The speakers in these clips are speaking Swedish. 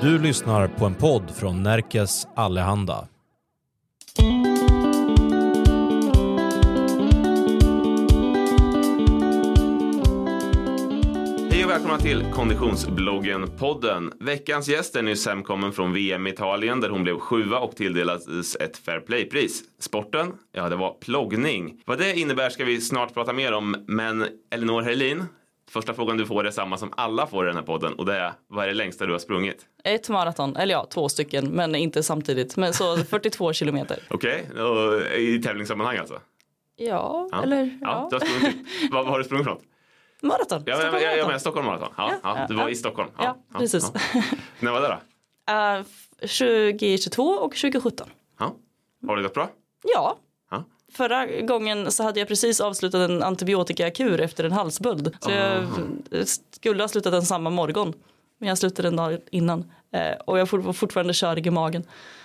Du lyssnar på en podd från Närkes Allehanda. Hej och välkomna till Konditionsbloggen-podden. Veckans gäst är nyss hemkommen från VM i Italien där hon blev sjua och tilldelades ett Fair Play-pris. Sporten? Ja, det var ploggning. Vad det innebär ska vi snart prata mer om, men Elinor Herlin, första frågan du får är samma som alla får i den här podden och det är, vad är det längsta du har sprungit? Ett maraton, eller ja, två stycken, men inte samtidigt. Men så 42 kilometer. Okej, okay. i tävlingssammanhang alltså? Ja, ja. eller ja. ja. Du har sprungit, vad, vad har du sprungit för något? Maraton. Ja, Stockholm jag, jag, jag Stockholm Marathon. Ja, ja, ja, du var i Stockholm. Ja, precis. När var det då? Uh, 2022 och 2017. Ja. Har det gått bra? Ja. Förra gången så hade jag precis avslutat en antibiotikakur efter en halsböld. Så jag skulle ha slutat den samma morgon. Men jag slutade en dag innan. Eh, och jag var fortfarande körig i magen.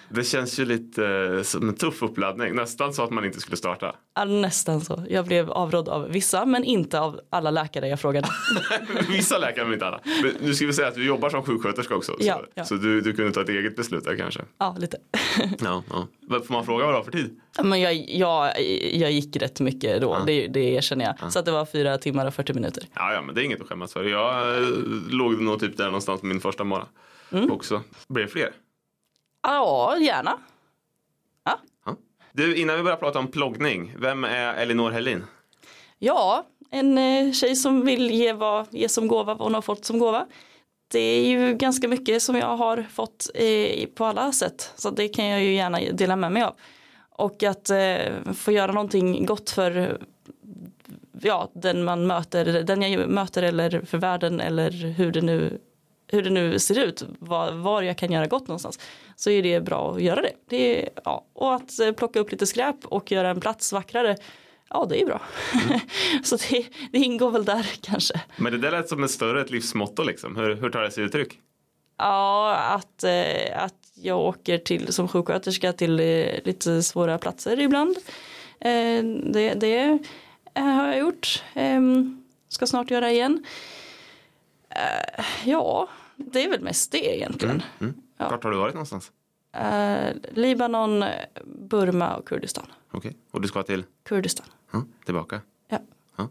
Det känns ju lite eh, som en tuff uppladdning. Nästan så att man inte skulle starta. Ja, nästan så. Jag blev avrådd av vissa men inte av alla läkare jag frågade. vissa läkare men inte alla. Men nu ska vi säga att du jobbar som sjuksköterska också. Ja, så ja. så du, du kunde ta ett eget beslut där kanske. Ja, lite. ja, ja. Får man fråga vad du har för tid? Men jag, jag, jag gick rätt mycket då, ja. det, det erkänner jag. Ja. Så att det var fyra timmar och 40 minuter. Ja, ja, men det är inget att skämmas för. Jag äh, låg nog typ där någonstans på min första morgon mm. också. Blir det fler? Ja, gärna. Ja. ja. Du, innan vi börjar prata om ploggning, vem är Elinor Helin? Ja, en eh, tjej som vill ge, vad, ge som gåva vad hon har fått som gåva. Det är ju ganska mycket som jag har fått eh, på alla sätt. Så det kan jag ju gärna dela med mig av. Och att eh, få göra någonting gott för ja, den man möter, den jag möter eller för världen eller hur det nu hur det nu ser ut, var, var, jag kan göra gott någonstans, så är det bra att göra det. det är, ja. Och att eh, plocka upp lite skräp och göra en plats vackrare, ja det är bra. Mm. så det, det, ingår väl där kanske. Men det där lät som ett större ett livsmotto liksom. Hur, hur tar det sig uttryck? Ja, att, eh, att jag åker till som sjuksköterska till eh, lite svåra platser ibland. Det, det har jag gjort. Ehm, ska snart göra igen. Ja, det är väl mest det egentligen. Mm, mm. Ja. Vart har du varit någonstans? Uh, Libanon, Burma och Kurdistan. Okej, okay. och du ska till? Kurdistan. Ja, tillbaka? Ja. ja.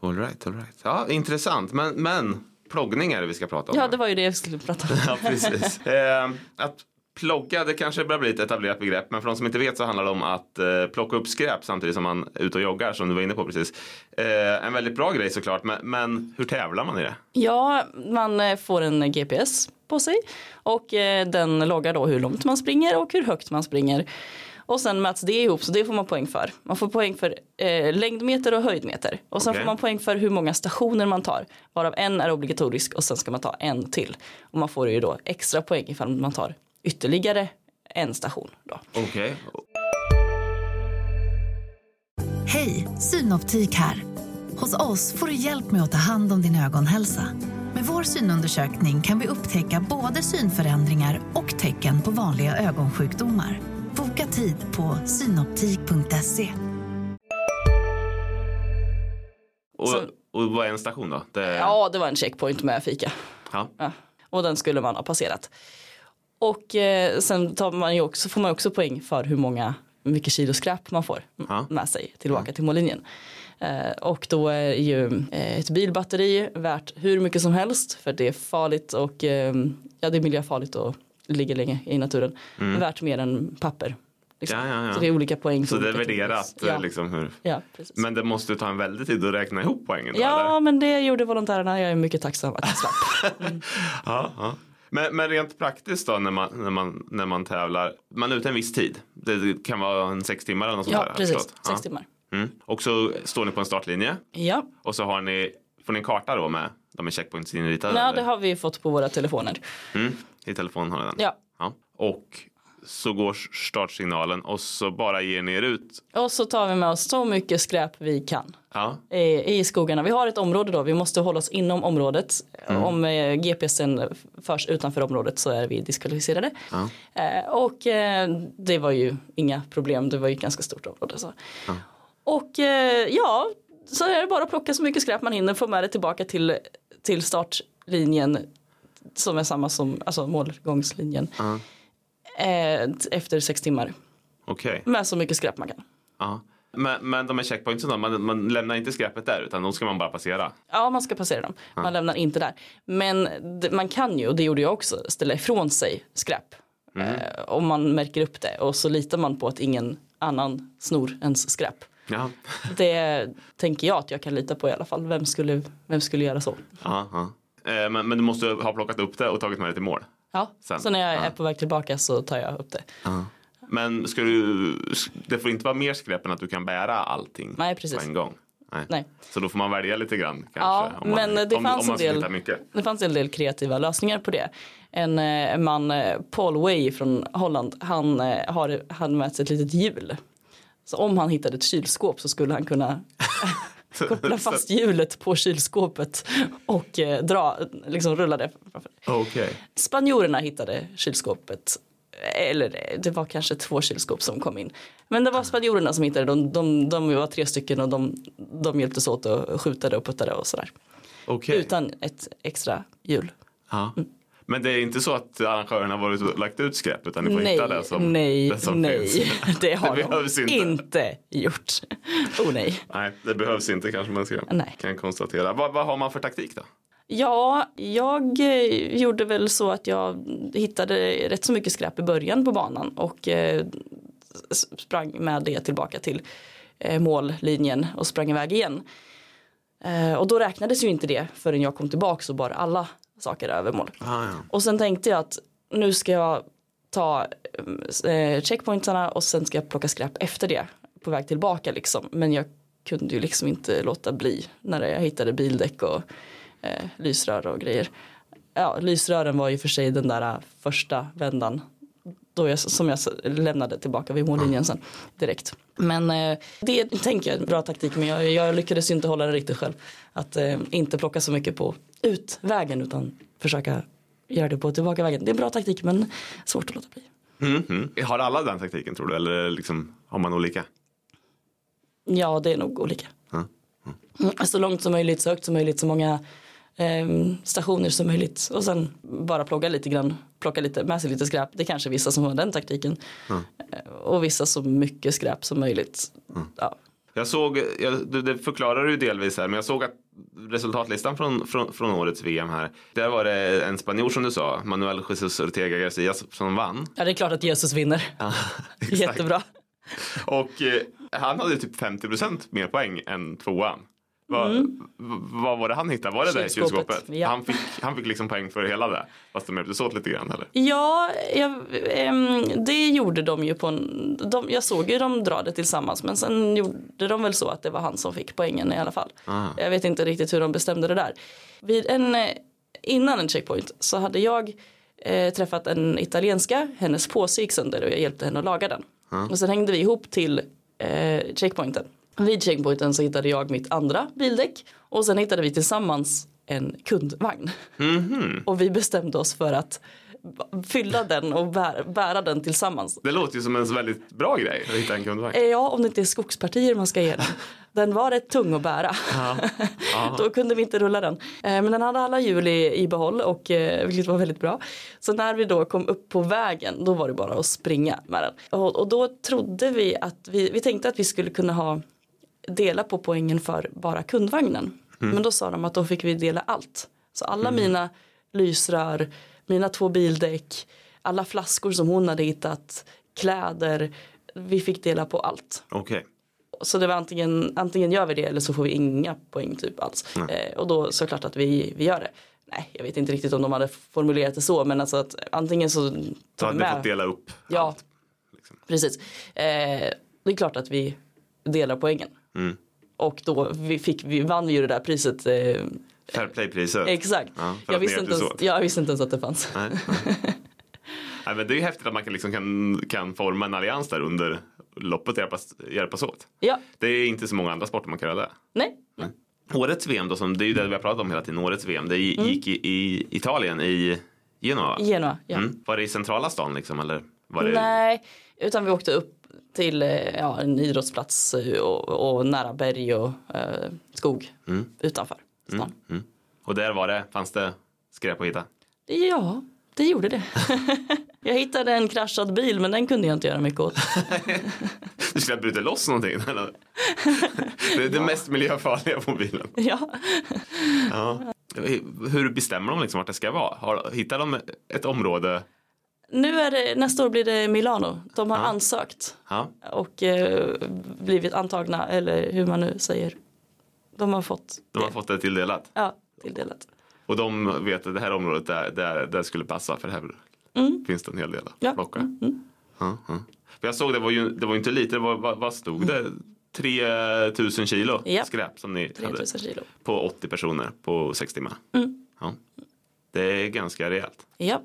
All right, all right. Ja, intressant. Men, men ploggning är det vi ska prata om. Ja, det var ju det jag skulle prata om. ja, precis. Eh, att plogga, det kanske börjar bli ett etablerat begrepp, men för de som inte vet så handlar det om att eh, plocka upp skräp samtidigt som man är ute och joggar, som du var inne på precis. Eh, en väldigt bra grej såklart, men, men, hur tävlar man i det? Ja, man eh, får en GPS på sig och eh, den loggar då hur långt man springer och hur högt man springer. Och sen mäts det ihop så det får man poäng för. Man får poäng för eh, längdmeter och höjdmeter. Och sen okay. får man poäng för hur många stationer man tar. Varav en är obligatorisk och sen ska man ta en till. Och man får ju då extra poäng ifall man tar ytterligare en station. Okej. Okay. Hej, Synoptik här. Hos oss får du hjälp med att ta hand om din ögonhälsa. Med vår synundersökning kan vi upptäcka både synförändringar och tecken på vanliga ögonsjukdomar. Boka tid på synoptik.se. Och, och vad är en station då? Det... Ja, det var en checkpoint med fika. Ja. ja. Och den skulle man ha passerat. Och eh, sen tar man ju också, får man också poäng för hur många mycket kilo skräp man får ja. med sig tillbaka ja. till mållinjen. Eh, och då är ju eh, ett bilbatteri värt hur mycket som helst för det är farligt och eh, ja, det är miljöfarligt och ligger länge i naturen. Mm. Värt mer än papper. Liksom. Ja, så det är olika poäng. Så det är värderat? Ja. Liksom hur... Men det måste ta en väldig tid att räkna ihop poängen? Då, ja, eller? men det gjorde volontärerna. Jag är mycket tacksam att jag slapp. Mm. Men, men, rent praktiskt då när man, när, man, när man tävlar, man är ute en viss tid. Det kan vara en sex timmar eller något ja, sånt där. Precis, sex ja. timmar. Mm. Och så står ni på en startlinje. Ja. Och så har ni, får ni en karta då med de är checkpoints inritade? Ja, det har vi fått på våra telefoner. Mm. I telefon har ni den? Ja. ja. Och så går startsignalen och så bara ger ni er ut. Och så tar vi med oss så mycket skräp vi kan. Ja. I, I skogarna. Vi har ett område då, vi måste hålla oss inom området. Mm. Om eh, GPSen förs utanför området så är vi diskvalificerade. Ja. Eh, och eh, det var ju inga problem, det var ju ett ganska stort område. Så. Ja. Och eh, ja, så är det bara att plocka så mycket skräp man hinner, få med det tillbaka till, till startlinjen som är samma som alltså målgångslinjen. Eh, efter sex timmar. Okej. Med så mycket skräp man kan. Ja. Men, men de här checkpointsen man, man lämnar inte skräpet där utan de ska man bara passera. Ja, man ska passera dem. Man lämnar inte där. Men man kan ju, och det gjorde jag också, ställa ifrån sig skräp. Eh, om man märker upp det och så litar man på att ingen annan snor ens skräp. Ja. Det tänker jag att jag kan lita på i alla fall. Vem skulle, vem skulle göra så? Ja, ja. Eh, Men, men du måste ha plockat upp det och tagit med det till mål. Ja, Sen. så när jag Ja. är på väg tillbaka så tar jag upp det. Men ska du, det får inte vara mer skräp än att du kan bära allting Nej, precis. på en gång. Nej. Nej. Så då får man välja lite grann kanske. Ja, om man, men det om, fanns om del-. Det fanns en del kreativa lösningar på det. En eh, man, eh, Paul Way från Holland, han eh, har han med sig ett litet hjul. Så om han hittade ett kylskåp så skulle han kunna koppla fast hjulet på kylskåpet och eh, dra, liksom rulla det. framför. Okej. Spanjorerna hittade kylskåpet. Eller det var kanske två kylskåp som kom in. Men det var spanjorerna som hittade de, de, de var tre stycken och de, de hjälptes åt och skjutade och puttade och sådär. Okej. Utan ett extra hjul. Ja. Men det är inte så att arrangörerna har varit och lagt ut skräp utan ni får Nej, hitta det som, nej, det som nej. finns. Det har Det de inte. inte gjort. Oh nej. Nej, det behövs inte kanske man ska, Nej. kan konstatera. Vad, vad har man för taktik då? Ja, jag eh, gjorde väl så att jag hittade rätt så mycket skräp i början på banan och eh, sprang med det tillbaka till eh, mållinjen och sprang iväg igen. Och då räknades ju inte det förrän jag kom tillbaka och bar alla saker över mål. Ah, ja. Och sen tänkte jag att nu ska jag ta eh, checkpointarna och sen ska jag plocka skräp efter det på väg tillbaka liksom. Men jag kunde ju liksom inte låta bli när jag hittade bildäck och eh, lysrör och grejer. Ja, lysrören var ju för sig den där eh, första vändan då jag, som jag lämnade tillbaka vid mållinjen sen direkt. Men eh, det tänker jag är en bra taktik men jag, jag lyckades inte hålla det riktigt själv. Att eh, inte plocka så mycket på utvägen utan försöka göra det på tillbakavägen. Det är en bra taktik men svårt att låta bli. Mm, mm. Har alla den taktiken tror du eller liksom, har man olika? Ja det är nog olika. Ja. Mm, Så långt som möjligt, så högt som möjligt, så många stationer som möjligt. Och sen bara plocka lite grann, plocka lite, med sig lite skräp. Det är kanske vissa som har den taktiken. Eh, Och vissa så mycket skräp som möjligt. Ja. Jag såg, jag, det- det förklarar du delvis här, men jag såg att resultatlistan från, från, från årets VM här. Där var det en spanjor som du sa, Manuel Jesus Ortega Garcia som vann. ja, det är klart att Jesus vinner. Ja. Jättebra. Och eh, han hade typ 50% mer poäng än tvåan. Vad, v- vad var det han hittade? Var det det Mm. Kylskåpet, kylskåpet? ja. Han, fick, han fick liksom poäng för hela det. Fast de hjälptes åt lite grann eller? Ja, jag, ehm, det gjorde de ju på en, de, jag såg ju dem dra det tillsammans men sen gjorde de väl så att det var han som fick poängen i alla fall. Ah. Jag vet inte riktigt hur de bestämde det där. Vid en, eh, innan en checkpoint så hade jag eh, träffat en italienska, hennes påse gick sönder och jag hjälpte henne att laga den. Och sen hängde vi ihop till eh, checkpointen. Vid checkpointen så hittade jag mitt andra bildäck och sen hittade vi tillsammans en kundvagn. Och vi bestämde oss för att fylla den och bära, bära den tillsammans. Det låter ju som en väldigt bra grej att hitta en kundvagn. Eh, Ja, om det inte är skogspartier man ska igenom. Den var rätt tung att bära. Då kunde vi inte rulla den. Eh, Men den hade alla hjul i, i behåll och eh, vilket var väldigt bra. Så när vi då kom upp på vägen då var det bara att springa med den. Och, och då trodde vi att vi, vi tänkte att vi skulle kunna ha dela på poängen för bara kundvagnen. Men då sa de att då fick vi dela allt. Så alla mina lysrör, mina två bildäck, alla flaskor som hon hade hittat, kläder. Vi fick dela på allt. Okej. Så det var antingen, antingen gör vi det eller så får vi inga poäng typ alls. Eh, och då såklart att vi, vi gör det. Nej, jag vet inte riktigt om de hade formulerat det så men alltså att antingen så tar hade ni fått med. dela upp Ja, allt. liksom. precis. Eh, det är klart att vi delar poängen. Mm. Och då vi fick, vi vann vi ju det där priset. Eh, Fair play-priset. exakt. Ja, jag, visste inte ens, jag visste inte ens att det fanns. Nej. Nej, men det är ju häftigt att man kan, liksom kan, kan forma en allians där under loppet och hjälpas, hjälpas åt. Ja, Det är inte så många andra sporter man kan göra det. nej. Årets VM då, som, det är ju det vi har pratat om hela tiden, årets VM, det gick i, i Italien, i Genua. va? Genua, ja. Mm. Var det i centrala stan liksom eller? Var det... Nej, utan vi åkte upp till eh, ja, en idrottsplats eh, och, och nära berg och eh, skog utanför stan. Mm. Och där var det, fanns det skräp att hitta? Ja, det gjorde det. jag hittade en kraschad bil men den kunde jag inte göra mycket åt. Du skulle ha brutit loss någonting. Eller? Det är det mest miljöfarliga på bilen. ja. Ja. Hur bestämmer de liksom vart det ska vara? Hittar de ett område? Nu är det, nästa år blir det Milano. De har Ja. ansökt Ja. och eh, blivit antagna eller hur man nu säger. De har fått De har det. fått det tilldelat. Ja, tilldelat. Och de vet att det här området där, där, där skulle passa för det här Mm. finns det en hel del att Ja. plocka. Mm. Ja, ja. För jag såg det var ju, det var inte lite, det var, vad, vad stod det? 3000 kilo Ja. skräp som ni hade 3000 kilo. på 80 personer på 6 timmar. Mm. Ja. Det är ganska rejält. Ja.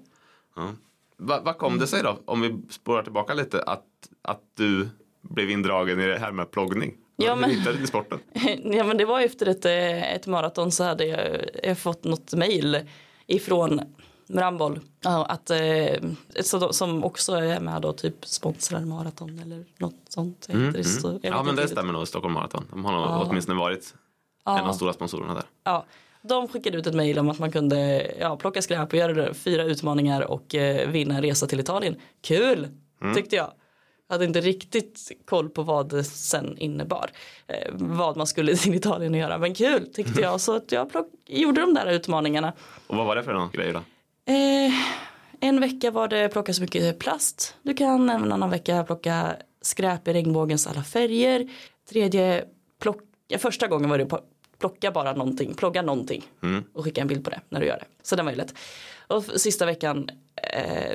Ja. Va- Vad kom det sig då, om vi spårar tillbaka lite, att, att du blev indragen i det här med ploggning? Ja, Hur men- hittade du till sporten? ja men det var efter ett, ett maraton så hade jag, jag fått något mail ifrån Mramboll. Ja, att, eh, så, som också är med och typ sponsrar maraton eller något sånt. heter det. Så Mm, Ja men det riktigt. stämmer nog, Stockholm Marathon. De har nog Ja. åtminstone varit en av de Ja, stora sponsorerna där. ja. De skickade ut ett mail om att man kunde ja, plocka skräp och göra fyra utmaningar och eh, vinna en resa till Italien. Kul Mm. tyckte jag. Jag hade inte riktigt koll på vad det sen innebar. Eh, vad man skulle till Italien och göra. Men kul tyckte jag. Så att jag plock, gjorde de där utmaningarna. Och vad var det för någon grejer då? Eh, en vecka var det plocka så mycket plast du kan. En annan vecka plocka skräp i regnbågens alla färger. Tredje plocka, första gången var det på- plocka bara någonting, plocka någonting Mm. och skicka en bild på det när du gör det. Så den var ju lätt. Och sista veckan eh,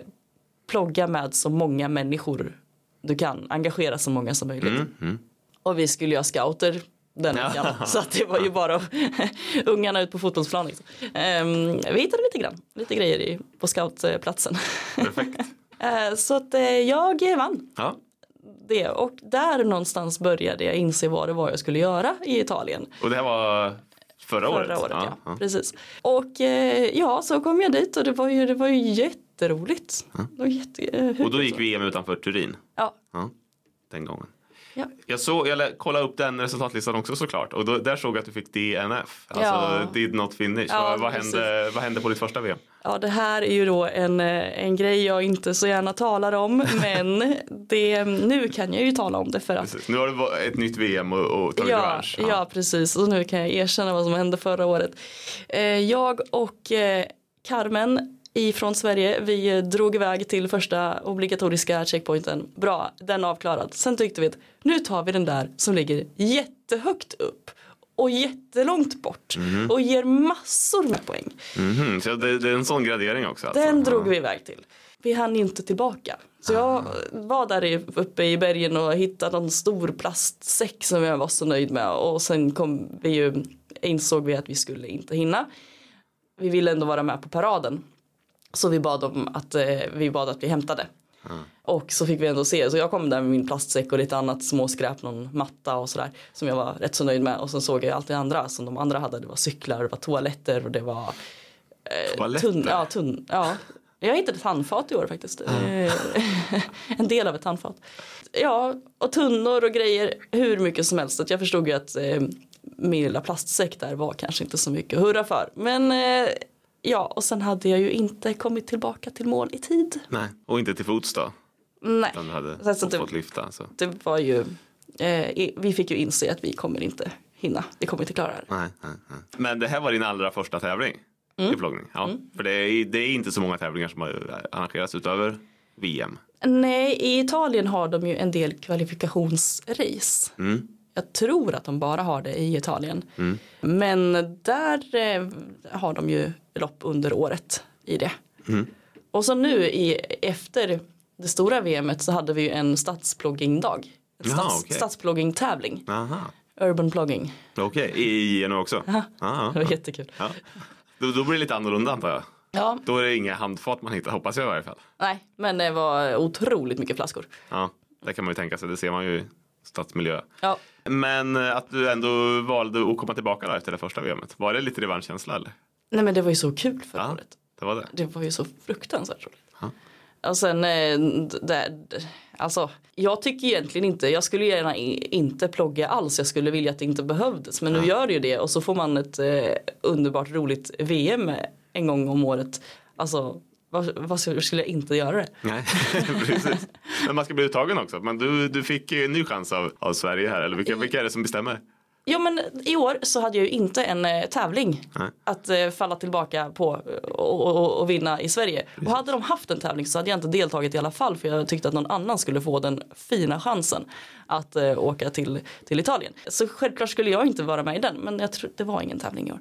plogga med så många människor du kan, engagera så många som möjligt. Mm. Mm. Och vi skulle göra scouter den Ja. veckan. Så att det var ju bara ungarna ut på fotbollsplan. Liksom. Ehm, vi hittade lite grann, lite grejer i, på scoutplatsen. Perfekt. Eh, så att eh, jag vann Ja. Det och där någonstans började jag inse vad det var jag skulle göra i Italien. Och det här var förra, året? Förra året, ja. Precis. Och eh, ja, så kom jag dit och det var ju, det var ju jätteroligt. Det var jätte, eh, Och då gick VM utanför Turin? Ja, Ja, den gången. Ja. Jag, såg, jag kollade upp den resultatlistan också såklart och då, där såg jag att du fick DNF, alltså Ja. did not finish. Ja, vad, vad, hände, vad hände på ditt första VM? Ja, det här är ju då en, eh, en grej jag inte så gärna talar om, men det, nu kan jag ju tala om det för att Precis. Nu har det varit ett nytt VM och, och tagit Ja, revansch. ja, precis. Och nu kan jag erkänna vad som hände förra året. Eh, jag och eh, Carmen ifrån Sverige, vi drog iväg till första obligatoriska checkpointen. Bra, den avklarad. Sen tyckte vi att nu tar vi den där som ligger jättehögt upp och jättelångt bort och ger massor med poäng. Mhm, Så det, det är en sån gradering också? Alltså. Den drog vi iväg till. Vi hann inte tillbaka. Så jag var där uppe i bergen och hittade en stor plastsäck som jag var så nöjd med. Och sen kom vi ju, insåg vi att vi skulle inte hinna. Vi ville ändå vara med på paraden. Så vi bad om att eh, vi bad att bli hämtade. Och så fick vi ändå se, så jag kom där med min plastsäck och lite annat småskräp, någon matta och sådär. Som jag var rätt så nöjd med. Och sen såg jag allt det andra som de andra hade. Det var cyklar, det var toaletter och det var Toaletter? Tunn, ja, tunn, ja. Jag hittade ett handfat i år faktiskt. Eh, en del av ett handfat. Ja, och tunnor och grejer hur mycket som helst. Att jag förstod ju att eh, min lilla plastsäck där var kanske inte så mycket att hurra för. Men eh, ja, och sen hade jag ju inte kommit tillbaka till mål i tid. Nej, och inte till fots då? Nej, du hade Så- så fått, det- fått lyfta? Så. det var ju, eh, vi fick ju inse att vi kommer inte hinna. Vi kommer inte klara det. Nej, nej, nej. Men det här var din allra första tävling Mm. i ploggning? Ja, för det är, det är inte så många tävlingar som har arrangerats utöver VM. Nej, i Italien har de ju en del kvalifikationsrace. Mm. Jag tror att de bara har det i Italien. Men där eh, har de ju lopp under året i det. Och så nu i, efter det stora VMet så hade vi ju en stadsploggingdag. Stads, okej. Stadsplogging-tävling. Urban plogging. okej. I Geno också? Aha. Aha. Det var jättekul. Ja. Då, då blir det lite annorlunda antar jag. Ja, Då är det inga handfat man hittar, hoppas jag i varje fall. nej, men det var otroligt mycket flaskor. Ja, det kan man ju tänka sig, det ser man ju i stadsmiljö. Ja, Men eh, att du ändå valde att komma tillbaka då efter det första VMet, var det lite revanschkänsla eller? nej men det var ju så kul förra Ja. året. Det var det? Det var ju så fruktansvärt roligt. Ja. Och sen, eh, det, alltså, jag tycker egentligen inte, jag skulle gärna inte plogga alls, jag skulle vilja att det inte behövdes. Men nu gör det ju det och så får man ett eh, underbart roligt VM en gång om året Alltså vad, vad skulle jag inte göra det? Nej, precis. Men man ska bli uttagen också. Men du, du fick en ny chans av, av Sverige här. Eller vilka, vilka är det som bestämmer? Jo men i år så hade jag ju inte en eh, tävling Nej. att eh, falla tillbaka på och, och, och vinna i Sverige. Och hade de haft en tävling så hade jag inte deltagit i alla fall för jag tyckte att någon annan skulle få den fina chansen att eh, åka till, till Italien. Så självklart skulle jag inte vara med i den men jag tror det var ingen tävling i år.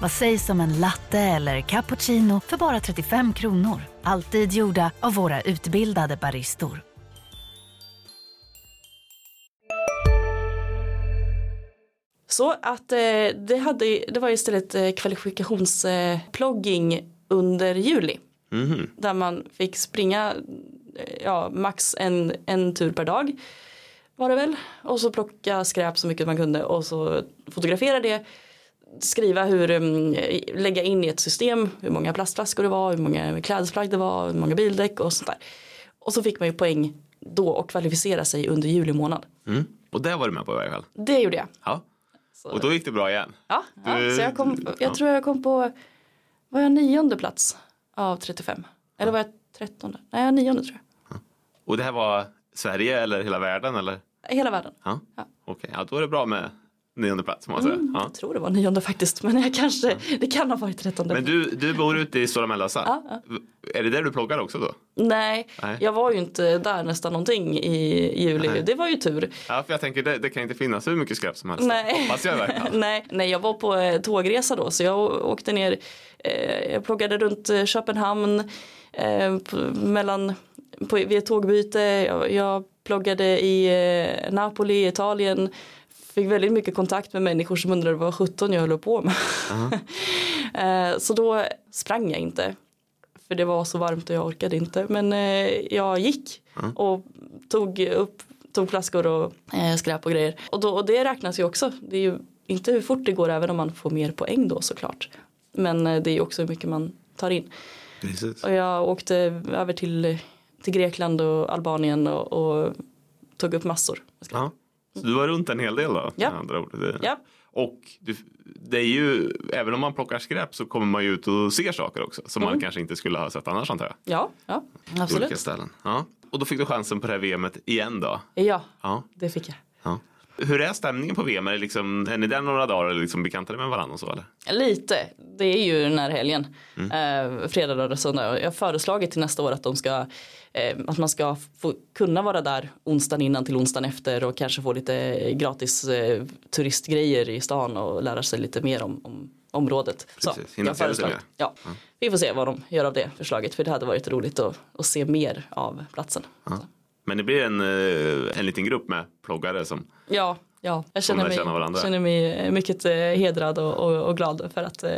Vad sägs om en latte eller cappuccino för bara 35 kronor? Alltid gjorda av våra utbildade baristor. Så att eh, det, hade, det var istället eh, kvalifikationsplogging under juli. Mhm. Där man fick springa eh, ja, max en, en tur per dag. Var det väl. Och så plocka skräp så mycket man kunde och så fotografera det. Skriva hur, mm, lägga in i ett system hur många plastflaskor det var, hur många klädesplagg det var, hur många bildäck och sånt där. Och så fick man ju poäng då och kvalificera sig under juli månad. Mm. Och det var du med på i varje fall. Det gjorde jag. Ja. Så, Och då gick det bra igen. ja, ja, Du- så jag, kom, ja. jag tror jag kom på, var jag nionde plats av 35? Eller var jag trettonde? Nej, jag nionde tror jag. Och det här var Sverige eller hela världen eller? Hela världen. Ja. Ja. Okej, ja, då är det bra med nionde plats må man säga. Mm, Ja. Jag tror det var nionde faktiskt, men jag kanske, det kan ha varit trettonde. Men du, du bor ute i Stora Mellösa. Ja, ja. Är det där du ploggar också då? Nej, Nej. jag var ju inte där nästan någonting i juli. Nej. Det var ju tur. Ja, för jag tänker det, det kan inte finnas hur mycket skräp som helst. Nej. Hoppas jag nej, nej, jag var på eh, tågresa då så jag åkte ner. Eh, jag pluggade runt eh, Köpenhamn eh, mellan på, vid ett tågbyte. Jag, jag pluggade i eh, Napoli, Italien. Fick väldigt mycket kontakt med människor som undrade vad 17 jag höll på med. eh, så då sprang jag inte. För det var så varmt och jag orkade inte. Men eh, jag gick och tog upp tog flaskor och eh, skräp och grejer. Och, då, och det räknas ju också. Det är ju inte hur fort det går även om man får mer poäng då såklart. Men det är ju också hur mycket man tar in. Precis. Och jag åkte över till, till Grekland och Albanien och, och tog upp massor. Ja. Så du var runt en hel del då? Ja. Andra ord. Det- Ja, Och du, det är ju, även om man plockar skräp så kommer man ju ut och ser saker också. Som man kanske inte skulle ha sett annars antar jag. ja, ja I olika absolut. ställen. Ja. Och då fick du chansen på det här VMet igen då. Ja, Ja. det fick jag. ja. Hur är stämningen på VM? Är, det liksom, är ni där några dagar eller liksom bekantade med varandra och så eller? Lite. Det är ju den här helgen. Mm. Eh, fredag, lördag, söndag. Jag har föreslagit till nästa år att de ska eh, att man ska få kunna vara där onsdagen innan till onsdagen efter och kanske få lite gratis eh, turistgrejer i stan och lära sig lite mer om, om området. Precis, Så, jag föreslår- ja. Vi får se vad de gör av det förslaget för det hade varit roligt att, att se mer av platsen. Ja, Men det blir en, eh, en liten grupp med ploggare som ja, jag lär känner mig, varandra. känner mig mycket eh, hedrad och, och, och glad för att eh,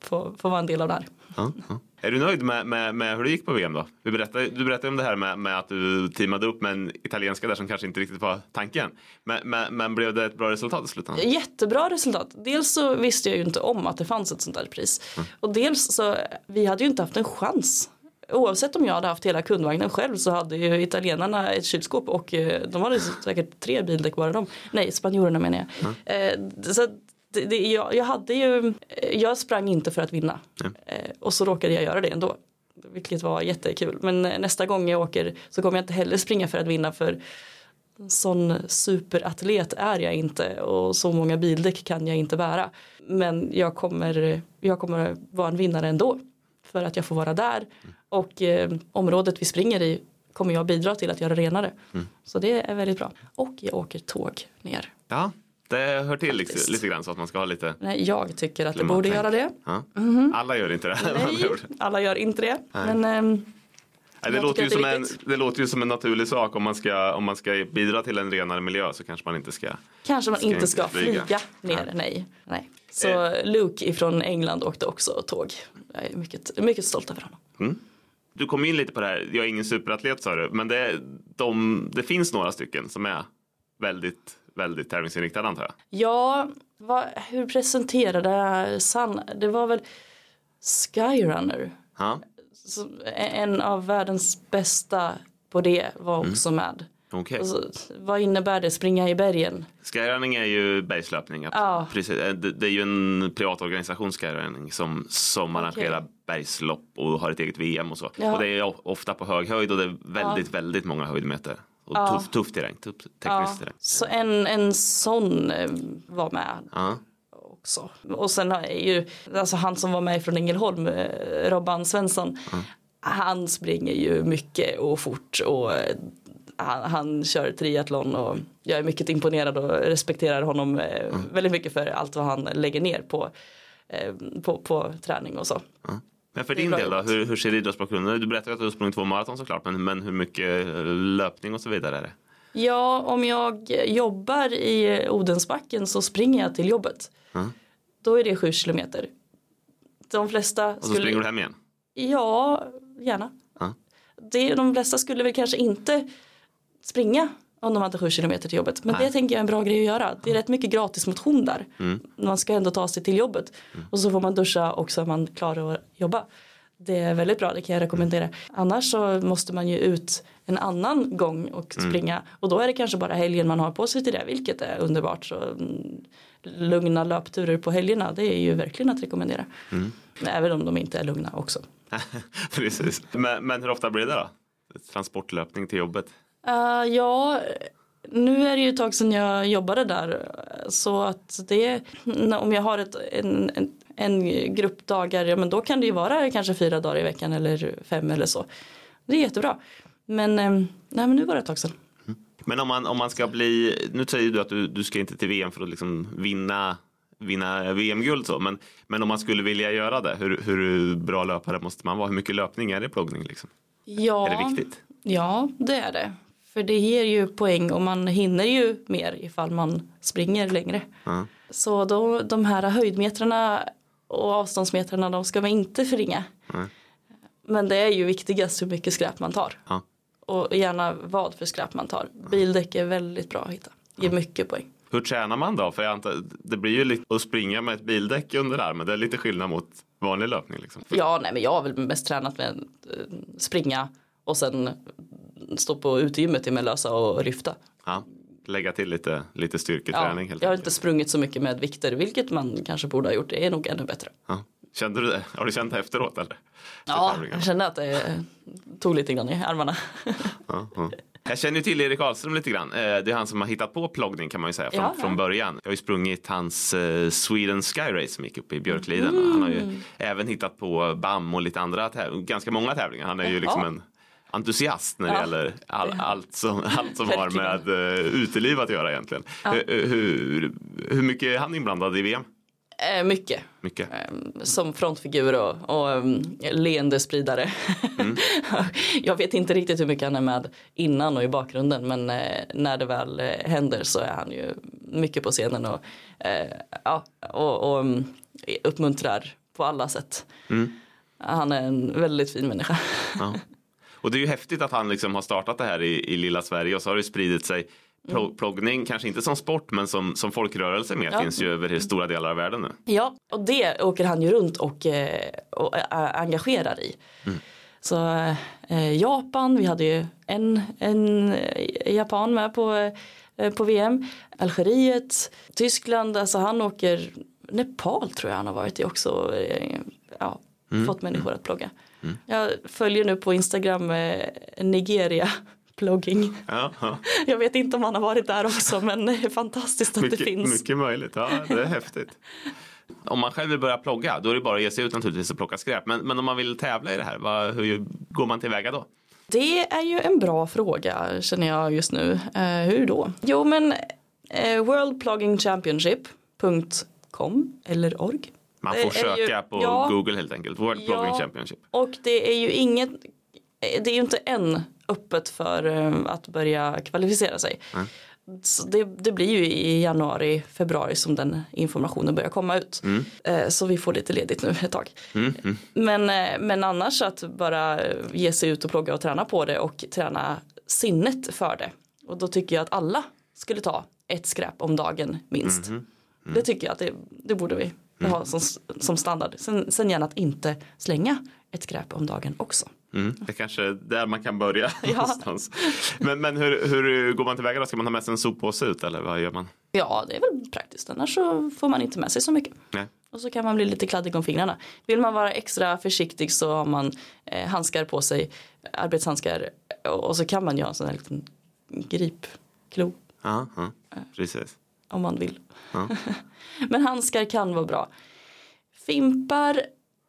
få, få vara en del av det här. Ja, ja. Är du nöjd med, med, med hur det gick på VM då? Du berättade, du berättade om det här med, med att du teamade upp med en italienska där som kanske inte riktigt var tanken. Men, men, men blev det ett bra resultat i slutändan? Jättebra resultat. Dels så visste jag ju inte om att det fanns ett sånt där pris. Och dels så vi hade ju inte haft en chans. Oavsett om jag hade haft hela kundvagnen själv så hade ju italienarna ett kylskåp och eh, de hade säkert tre bildäck bara de. Nej, spanjorerna menar jag. Eh, så det, det, jag, jag hade ju, eh, jag sprang inte för att vinna. Eh, och så råkade jag göra det ändå. Vilket var jättekul. Men nästa gång jag åker så kommer jag inte heller springa för att vinna för sån superatlet är jag inte och så många bildäck kan jag inte bära. Men jag kommer, jag kommer vara en vinnare ändå för att jag får vara där och eh, området vi springer i kommer jag bidra till att göra renare. Så det är väldigt bra. Och jag åker tåg ner. Ja, det hör till lite, lite grann så att man ska ha lite Nej, jag tycker att det borde göra det. Ja. Alla gör inte det. Nej, alla gör inte det. Men ehm, Nej, det, låter ju som en, det låter ju som en naturlig sak om man, ska, om man ska bidra till en renare miljö så kanske man inte ska. Kanske man Ska inte ska flyga. flyga, ner, Nej. nej. nej. Så Luke ifrån England åkte också tåg. Jag är mycket, mycket stolt över honom. Du kom in lite på det här, jag är ingen superatlet sa du, men det, de, det finns några stycken som är väldigt, väldigt tävlingsinriktade antar jag. Ja, vad, hur presenterade San? Det var väl Skyrunner. Ja, Så en av världens bästa på det var Mm. också med. okej. Alltså, vad innebär det, springa i bergen? Skyrunning är ju bergslöpning. Ja. Precis. Det, är ju en privat organisation Skyrunning som, som arrangerar bergslopp och har ett eget VM och så. Ja. Och det är ofta på hög höjd och det är väldigt, väldigt många höjdmeter. Och tuff, tuff terräng, tuff teknisk terräng. Så en, en sån eh, var med Ja. Också. Och sen är ju, alltså han som var med från Ängelholm, eh, Robban Svensson, han springer ju mycket och fort och eh, han, han kör triathlon och jag är mycket imponerad och respekterar honom eh, väldigt mycket för allt vad han lägger ner på, på, på träning och så. Men för din del då, hur, hur ser idrottsbakgrunden ut? Du berättade att du har sprungit två maraton såklart, men, men hur mycket löpning och så vidare är det? Ja, om jag jobbar i Odensbacken så springer jag till jobbet. Mm. Då är det sju kilometer. De flesta Och så springer du hem igen? Ja, gärna. Ja. Det, de flesta skulle väl kanske inte springa om de hade sju kilometer till jobbet. Men Nej. det tänker jag är en bra grej att göra. Det är rätt mycket gratis motion där. Mm. Man ska ändå ta sig till jobbet. Och så får man duscha och så är man klar att jobba. Det är väldigt bra, det kan jag rekommendera. Annars så måste man ju ut en annan gång och Mm. springa. Och då är det kanske bara helgen man har på sig till det, vilket är underbart. Så mm, lugna löpturer på helgerna, det är ju verkligen att rekommendera. Mm. Även om de inte är lugna också. Precis. Men, men hur ofta blir det då? Transportlöpning till jobbet? Uh, ja, nu är det ju ett tag sedan jag jobbade där. Så att det, om jag har ett, en, en, en grupp dagar, ja men då kan det ju vara kanske fyra dagar i veckan eller fem eller så. Det är jättebra. Men, eh, nej, men nu var det ett tag sedan. Men om man, om man ska bli, nu säger du att du, du ska inte till VM för att liksom vinna, vinna VM-guld så, men, men om man skulle vilja göra det, hur, hur bra löpare måste man vara? Hur mycket löpning är det i ploggning? Liksom? Ja, Är det viktigt? Ja, det är det. För det ger ju poäng och man hinner ju mer ifall man springer längre. Ja. Så då, de här höjdmetrarna och avståndsmetrarna de ska man inte förringa. Nej. Men det är ju viktigast hur mycket skräp man tar. Ja. Och gärna vad för skräp man tar. Bildäck är väldigt bra att hitta. Ger mycket poäng. Hur tränar man då? För jag antar, det blir ju lite att springa med ett bildäck under armen. Det är lite skillnad mot vanlig löpning. Liksom. Ja, nej men jag har väl mest tränat med eh, springa och sen stå på utegymmet med lösa och lyfta. Ja. Lägga till lite, lite Ja, styrketräning. helt jag har enkelt. inte sprungit så mycket med vikter, vilket man kanske borde ha gjort. Det är nog ännu bättre. Ja. Kände du det? Har du känt det efteråt eller? Ja, jag kände att det tog lite grann i armarna. Ja, ja. Jag känner ju till Erik Ahlström lite grann. Eh, Det är han som har hittat på ploggning kan man ju säga från, Ja, ja. från början. Jag har ju sprungit hans eh, Sweden Sky Race som gick upp i Björkliden. Han har ju Mm. även hittat på BAM och lite andra ganska många tävlingar. Han är ju liksom en entusiast när det Ja. gäller all, allt som, allt som har med uh, uteliv att göra egentligen. Ja. Hur, hur, hur mycket är han inblandad i VM? Eh, mycket. Mycket. Eh, Som frontfigur och, och um, leendespridare. Mm. jag vet inte riktigt hur mycket han är med innan och i bakgrunden men eh, när det väl eh, händer så är han ju mycket på scenen och, eh, ja, och, och um, uppmuntrar på alla sätt. Mm. Han är en väldigt fin människa. Ja. Och det är ju häftigt att han liksom har startat det här i, i lilla Sverige och så har det spridit sig. Pro, Ploggning, kanske inte som sport men som, som folkrörelse med, Ja. finns ju över stora delar av världen nu. Ja, och det åker han ju runt och, eh, och ä- engagerar i. Så eh, Japan, vi hade ju en, en eh, japan med på, eh, på VM. Algeriet, Tyskland, alltså han åker Nepal tror jag han har varit i också. Eh, ja, Fått människor att plogga. Jag följer nu på Instagram eh, Nigeria plogging. Ja, ja. Jag vet inte om han har varit där också men det är fantastiskt att det Mycket, finns. mycket möjligt, ja det är häftigt. Om man själv vill börja plogga då är det bara att ge sig ut naturligtvis och plocka skräp. Men, men om man vill tävla i det här, vad, hur går man tillväga då? Det är ju en bra fråga känner jag just nu. Eh, hur då? Jo men eh, worldploggingchampionship.com eller org. Man får är ju- söka på ja. Google helt enkelt. World Ja. Championship. Och det är ju inget det är ju inte än öppet för eh, att börja kvalificera sig. Så det, det blir ju i januari, februari som den informationen börjar komma ut. Eh, Så vi får lite ledigt nu ett tag. Men, eh, men annars att bara ge sig ut och plugga och träna på det och träna sinnet för det. Och då tycker jag att alla skulle ta ett skräp om dagen minst. Det tycker jag att det, det borde vi ha som, som standard. Sen, sen gärna att inte slänga ett skräp om dagen också. Mm. Det är kanske där man kan börja någonstans. Men, men hur, hur går man tillväga då? Ska man ha med sig en soppåse ut eller vad gör man? Ja, det är väl praktiskt. Annars så får man inte med sig så mycket. Nej. Och så kan man bli lite kladdig om fingrarna. Vill man vara extra försiktig så har man eh, handskar på sig, arbetshandskar och, och så kan man ju ha en sån här liten gripklo Ja, ja, precis. Om man vill. Ja. Men handskar kan vara bra. Fimpar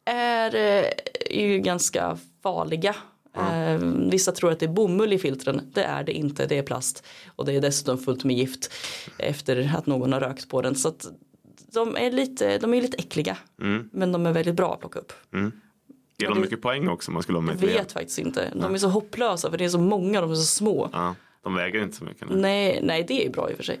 är eh, ju ganska farliga. Eh, vissa tror att det är bomull i filtren. Det är det inte, det är plast. Och det är dessutom fullt med gift efter att någon har rökt på den. Så de är lite, de är lite äckliga. Men de är väldigt bra att plocka upp. Ger de mycket poäng också man skulle ha med vet faktiskt inte. De är så hopplösa för det är så många, de är så små. Ja, de väger inte så mycket. Nej. Nej, nej det är bra i och för sig.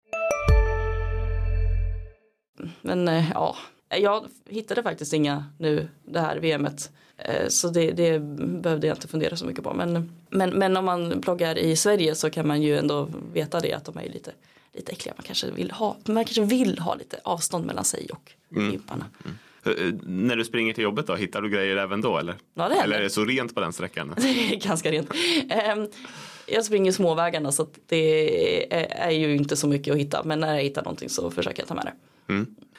Men eh, ja, jag hittade faktiskt inga nu det här VMet. Eh, Så det, det behövde jag inte fundera så mycket på. Men, men, men om man bloggar i Sverige så kan man ju ändå veta det att de är lite, lite äckliga. Man kanske, vill ha, man kanske vill ha lite avstånd mellan sig och gymparna. Eh, När du springer till jobbet då, hittar du grejer även då eller? Ja, det eller är det så rent på den sträckan? Det är ganska rent. Ehm, Jag springer småvägarna så det är- är ju inte så mycket att hitta. Men när jag hittar någonting så försöker jag ta med det.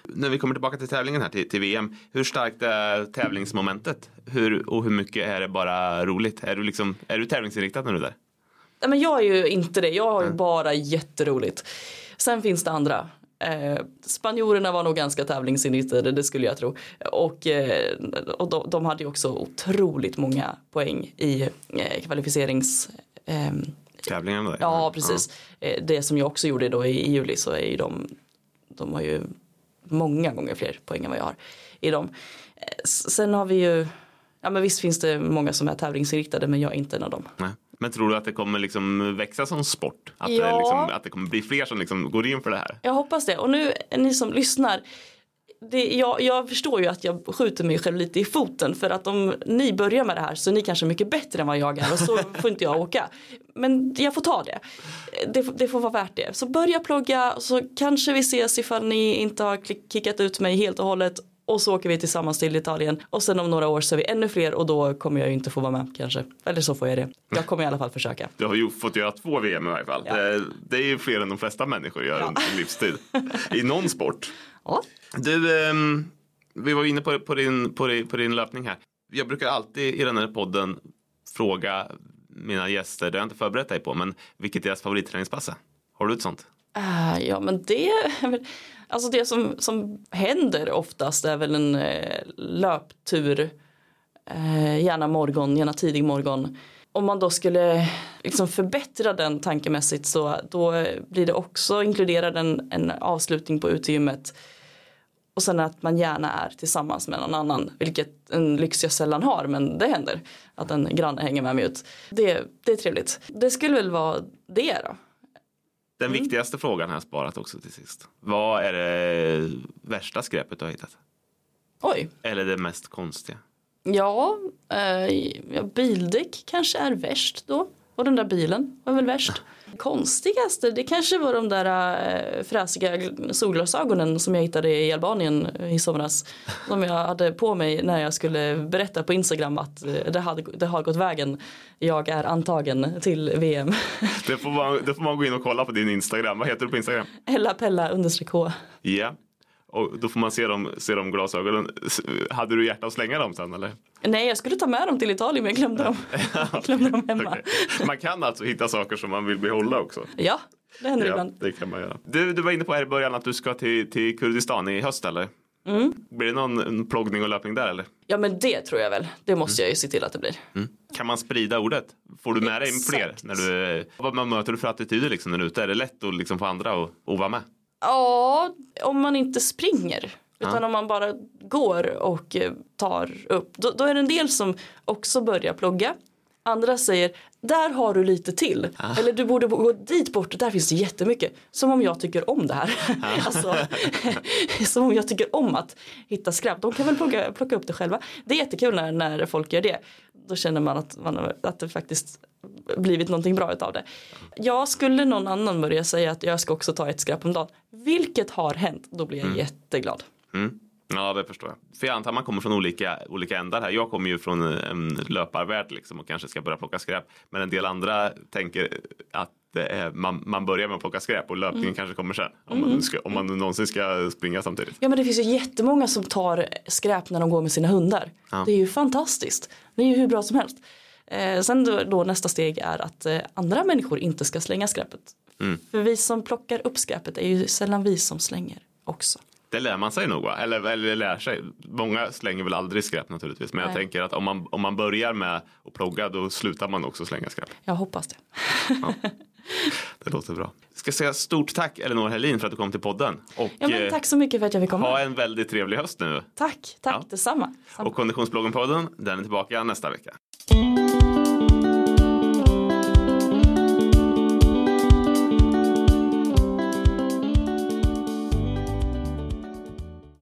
När vi kommer tillbaka till tävlingen här till, till VM, hur starkt är tävlingsmomentet? Hur, och hur mycket är det bara roligt? Är du, liksom, är du tävlingsinriktad när du är där? Nej, men jag är ju inte det. Jag har ju bara jätteroligt. Sen finns det andra. Eh, spanjorerna var nog ganska tävlingsinriktade, det skulle jag tro. Och, eh, och de, de hade ju också otroligt många poäng i eh, kvalificerings... Tävlingen där? Ja, precis. Eh, Det som jag också gjorde då i, i juli så är ju de, de har ju många gånger fler poäng än vad jag har i dem. Eh, Sen har vi ju, ja men visst finns det många som är tävlingsinriktade men jag är inte en av dem. Nej. Men tror du att det kommer liksom växa som sport? Att, Ja. det, liksom, att det kommer bli fler som liksom går in för det här? Jag hoppas det. Och nu ni som lyssnar. Det, jag, jag förstår ju att jag skjuter mig själv lite i foten för att om ni börjar med det här så är ni kanske mycket bättre än vad jag är och så får inte jag åka. Men jag får ta det. Det, det får vara värt det. Så börja plugga så kanske vi ses ifall ni inte har kickat ut mig helt och hållet och så åker vi tillsammans till Italien och sen om några år så är vi ännu fler och då kommer jag ju inte få vara med kanske. Eller så får jag det. Jag kommer i alla fall försöka. Du har ju fått göra två VM i varje fall. Ja. Det, det är ju fler än de flesta människor gör under sin livstid. I någon sport. Ja. Du, ehm, vi var inne på, på, din, på, din, på din löpning här. Jag brukar alltid i den här podden fråga mina gäster, det har jag inte förberett dig på, men vilket deras favoritträningspass är. Har du ett sånt? Uh, ja men det är alltså det som, som händer oftast är väl en eh, löptur. Eh, gärna morgon, gärna tidig morgon. Om man då skulle liksom förbättra den tankemässigt så då blir det också inkluderad en, en avslutning på utegymmet. Och sen att man gärna är tillsammans med någon annan. Vilket en lyx jag sällan har men det händer. Att en granne hänger med mig ut. Det, det är trevligt. Det skulle väl vara det då. Den Mm. viktigaste frågan har jag sparat också till sist. Vad är det värsta skräpet du har hittat? Oj. Eller det mest konstiga? Ja, eh, bildäck kanske är värst då. Och den där bilen var väl värst. Konstigaste, det kanske var de där äh, fräsiga gl- solglasögonen som jag hittade i Albanien eh, i somras. Som jag hade på mig när jag skulle berätta på Instagram att eh, det, hade, det har gått vägen. Jag är antagen till VM. Det får, man, det får man gå in och kolla på din Instagram. Vad heter du på Instagram? Ella Pella understreck H. Ja. Och då får man se de, se de glasögonen. Hade du hjärta att slänga dem sen eller? Nej, jag skulle ta med dem till Italien men jag glömde dem, jag glömde dem hemma. Okej. Man kan alltså hitta saker som man vill behålla också. Ja, det händer Ja, ibland. det kan man göra. Du, du var inne på här i början att du ska till, till Kurdistan i höst eller? Mm. Blir det någon ploggning och löpning där eller? Ja men det tror jag väl. Det måste jag ju se till att det blir. Kan man sprida ordet? Får du med dig Exakt. fler? När du, vad man möter du för attityder liksom när du är ute? Är det lätt att liksom få andra att, att vara med? Ja, om man inte springer. Utan om man bara går och eh, tar upp. Då, då är det en del som också börjar plugga. Andra säger, där har du lite till. Eller du borde gå dit bort, där finns det jättemycket. Som om jag tycker om det här. alltså, som om jag tycker om att hitta skräp. De kan väl plocka, plocka upp det själva. Det är jättekul när, när folk gör det. Då känner man att, man att det faktiskt blivit någonting bra utav det. Ja, skulle någon annan börja säga att jag ska också ta ett skräp om dagen. Vilket har hänt, då blir jag jätteglad. Mm. Ja, det förstår jag. För jag antar man kommer från olika, olika ändar här. Jag kommer ju från en löparvärld liksom och kanske ska börja plocka skräp. Men en del andra tänker att är, man, man börjar med att plocka skräp och löpningen Mm. kanske kommer sen. Om, man, nu ska, om man någonsin ska springa samtidigt. Ja men det finns ju jättemånga som tar skräp när de går med sina hundar. Det är ju fantastiskt. Det är ju hur bra som helst. Eh, sen då, då nästa steg är att eh, andra människor inte ska slänga skräpet. För vi som plockar upp skräpet är ju sällan vi som slänger också. Det lär man sig nog va? Eller, eller lär sig. Många slänger väl aldrig skräp naturligtvis. Men jag Nej. tänker att om man, om man börjar med att plogga då slutar man också slänga skräp. Jag hoppas det. Det låter bra. Ska säga stort tack Elinor Helin för att du kom till podden. Och Ja men eh, tack så mycket för att jag fick komma. ha en väldigt trevlig höst nu. Tack, tack Ja. detsamma. Samma. Och Konditionsbloggen-podden, den är tillbaka nästa vecka.